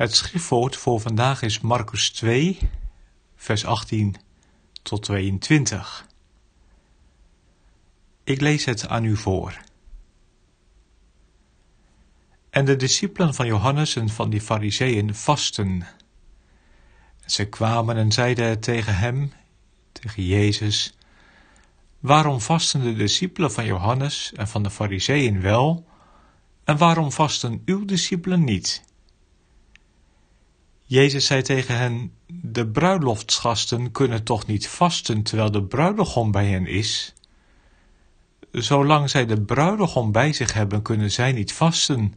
Het schriftwoord voor vandaag is Marcus 2, vers 18 tot 22. Ik lees het aan u voor. En de discipelen van Johannes en van die fariseeën vasten. En zij kwamen en zeiden tegen hem, tegen Jezus, Waarom vasten de discipelen van Johannes en van de fariseeën wel, en waarom vasten uw discipelen niet? Jezus zei tegen hen, de bruiloftsgasten kunnen toch niet vasten terwijl de bruidegom bij hen is? Zolang zij de bruidegom bij zich hebben, kunnen zij niet vasten.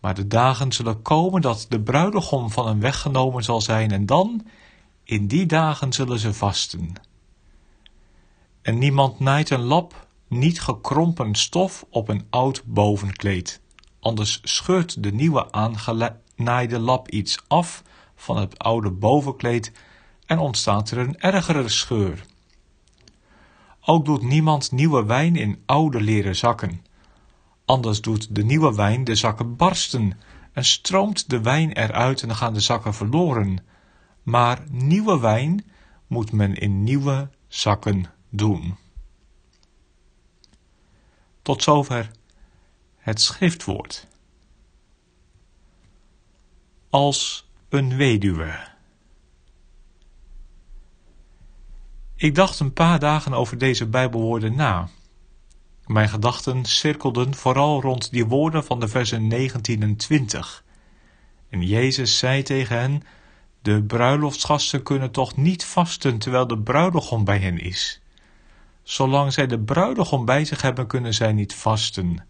Maar de dagen zullen komen dat de bruidegom van hen weggenomen zal zijn en dan, in die dagen zullen ze vasten. En niemand naait een lap, niet gekrompen stof op een oud bovenkleed. Anders scheurt de nieuwe aangenaaide lap iets af van het oude bovenkleed en ontstaat er een ergere scheur. Ook doet niemand nieuwe wijn in oude leren zakken. Anders doet de nieuwe wijn de zakken barsten en stroomt de wijn eruit en gaan de zakken verloren. Maar nieuwe wijn moet men in nieuwe zakken doen. Tot zover het schriftwoord. Als een weduwe. Ik dacht een paar dagen over deze Bijbelwoorden na. Mijn gedachten cirkelden vooral rond die woorden van de versen 19 en 20. En Jezus zei tegen hen: De bruiloftsgasten kunnen toch niet vasten terwijl de bruidegom bij hen is. Zolang zij de bruidegom bij zich hebben, kunnen zij niet vasten.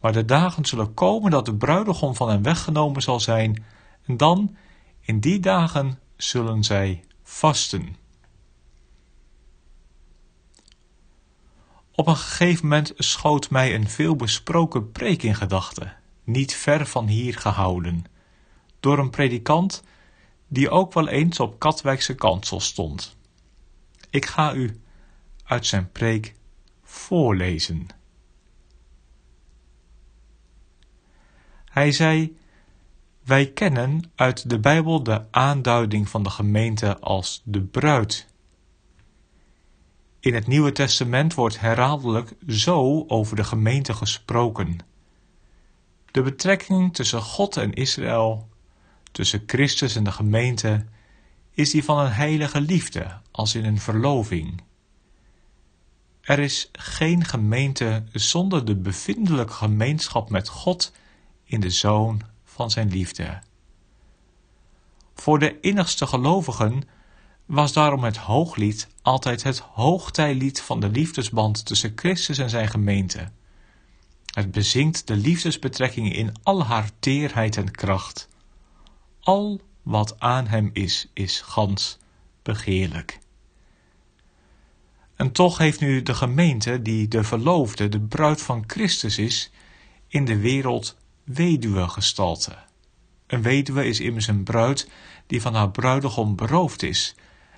Maar de dagen zullen komen dat de bruidegom van hen weggenomen zal zijn, en dan in die dagen zullen zij vasten. Op een gegeven moment schoot mij een veelbesproken preek in gedachten, niet ver van hier gehouden, door een predikant die ook wel eens op Katwijkse kansel stond. Ik ga u uit zijn preek voorlezen. Hij zei wij kennen uit de Bijbel de aanduiding van de gemeente als de bruid. In het Nieuwe Testament wordt herhaaldelijk zo over de gemeente gesproken. De betrekking tussen God en Israël, tussen Christus en de gemeente, is die van een heilige liefde, als in een verloving. Er is geen gemeente zonder de bevindelijke gemeenschap met God in de Zoon van zijn liefde. Voor de innigste gelovigen was daarom het hooglied altijd het hoogtijlied van de liefdesband tussen Christus en zijn gemeente. Het bezingt de liefdesbetrekking in al haar teerheid en kracht. Al wat aan hem is, is gans begeerlijk. En toch heeft nu de gemeente, die de verloofde, de bruid van Christus is, in de wereld weduwe gestalte. Een weduwe is immers een bruid die van haar bruidegom beroofd is.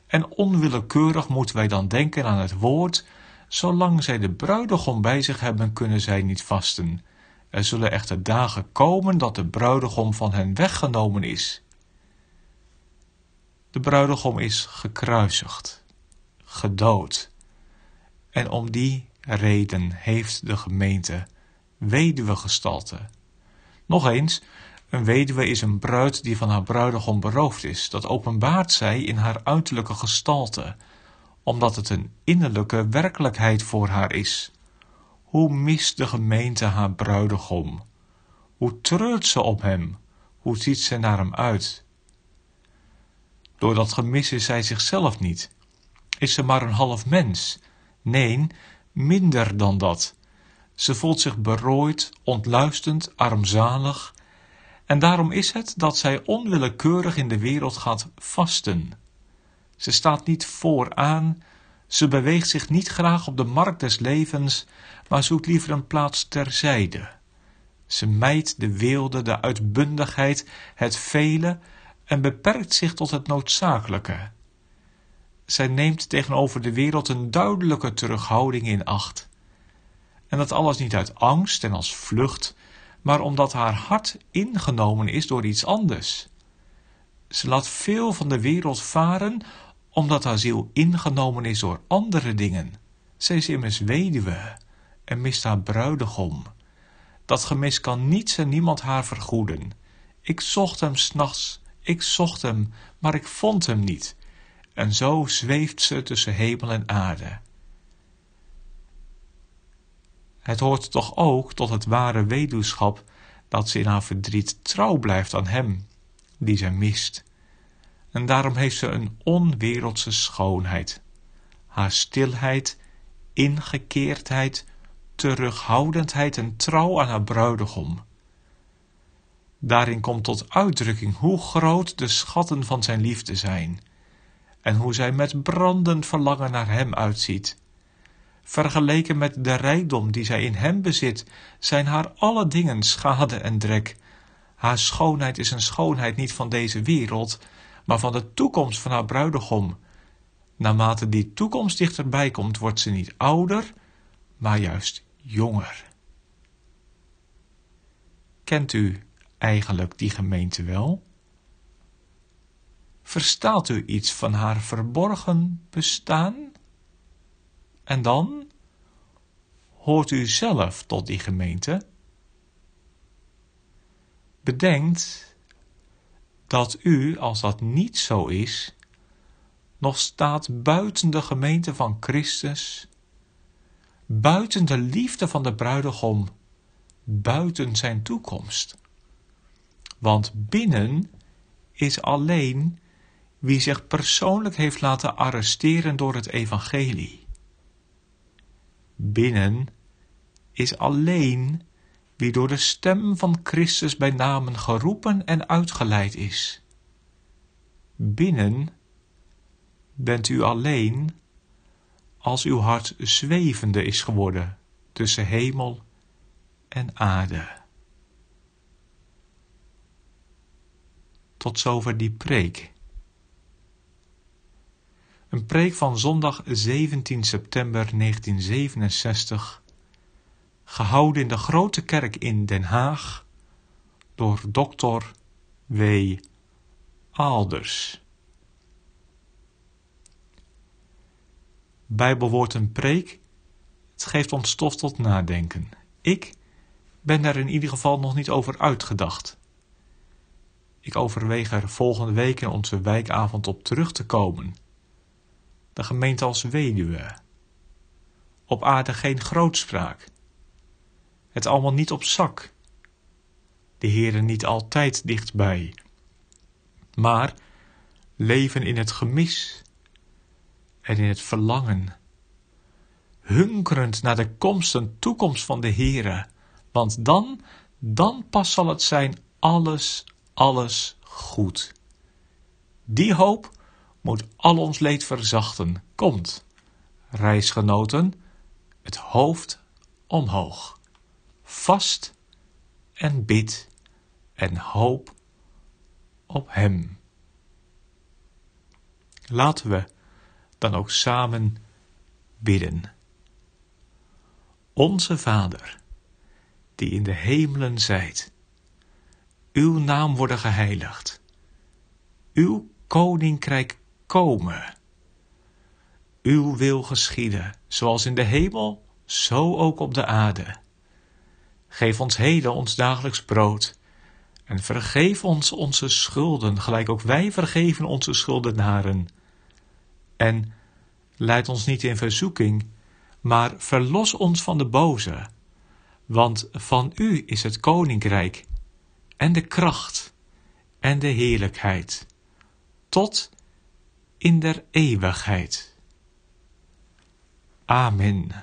En onwillekeurig moeten wij dan denken aan het woord, zolang zij de bruidegom bij zich hebben, kunnen zij niet vasten. Er zullen echter dagen komen dat de bruidegom van hen weggenomen is. De bruidegom is gekruisigd, gedood. En om die reden heeft de gemeente weduwe gestalte. Nog eens, een weduwe is een bruid die van haar bruidegom beroofd is. Dat openbaart zij in haar uiterlijke gestalte, omdat het een innerlijke werkelijkheid voor haar is. Hoe mist de gemeente haar bruidegom? Hoe treurt ze op hem? Hoe ziet ze naar hem uit? Door dat gemis is zij zichzelf niet. Is ze maar een half mens? Nee, minder dan dat. Ze voelt zich berooid, ontluistend, armzalig En daarom is het dat zij onwillekeurig in de wereld gaat vasten. Ze staat niet vooraan, ze beweegt zich niet graag op de markt des levens, maar zoekt liever een plaats terzijde. Ze mijdt de weelde, de uitbundigheid, het vele en beperkt zich tot het noodzakelijke. Zij neemt tegenover de wereld een duidelijke terughouding in acht. En dat alles niet uit angst en als vlucht, maar omdat haar hart ingenomen is door iets anders. Ze laat veel van de wereld varen, omdat haar ziel ingenomen is door andere dingen. Zij is immers weduwe en mist haar bruidegom. Dat gemis kan niets en niemand haar vergoeden. Ik zocht hem s'nachts, ik zocht hem, maar ik vond hem niet. En zo zweeft ze tussen hemel en aarde. Het hoort toch ook tot het ware weduwschap dat ze in haar verdriet trouw blijft aan hem, die zij mist. En daarom heeft ze een onwereldse schoonheid. Haar stilheid, ingekeerdheid, terughoudendheid en trouw aan haar bruidegom. Daarin komt tot uitdrukking hoe groot de schatten van zijn liefde zijn en hoe zij met brandend verlangen naar hem uitziet. Vergeleken met de rijkdom die zij in hem bezit, zijn haar alle dingen schade en drek. Haar schoonheid is een schoonheid niet van deze wereld, maar van de toekomst van haar bruidegom. Naarmate die toekomst dichterbij komt, wordt ze niet ouder, maar juist jonger. Kent u eigenlijk die gemeente wel? Verstaat u iets van haar verborgen bestaan? En dan? Hoort u zelf tot die gemeente? Bedenkt dat u, als dat niet zo is, nog staat buiten de gemeente van Christus, buiten de liefde van de bruidegom, buiten zijn toekomst. Want binnen is alleen wie zich persoonlijk heeft laten arresteren door het evangelie. Binnen is alleen wie door de stem van Christus bij namen geroepen en uitgeleid is. Binnen bent u alleen als uw hart zwevende is geworden tussen hemel en aarde. Tot zover die preek. Een preek van zondag 17 september 1967, gehouden in de Grote Kerk in Den Haag door Dr. W. Aalders. Bijbelwoord een preek, het geeft ons stof tot nadenken. Ik ben daar in ieder geval nog niet over uitgedacht. Ik overweeg er volgende week in onze wijkavond op terug te komen de gemeente als weduwe. Op aarde geen grootspraak. Het allemaal niet op zak. De Heere niet altijd dichtbij. Maar leven in het gemis en in het verlangen. Hunkerend naar de komst en toekomst van de Heere. Want dan, dan pas zal het zijn alles, alles goed. Die hoop moet al ons leed verzachten. Komt, reisgenoten, het hoofd omhoog. Vast en bid en hoop op Hem. Laten we dan ook samen bidden. Onze Vader, die in de hemelen zijt, uw naam worden geheiligd, uw koninkrijk komen. Uw wil geschieden, zoals in de hemel, zo ook op de aarde. Geef ons heden ons dagelijks brood. En vergeef ons onze schulden, gelijk ook wij vergeven onze schuldenaren. En leid ons niet in verzoeking, maar verlos ons van de boze. Want van u is het koninkrijk, en de kracht, en de heerlijkheid, tot in der eeuwigheid. Amen.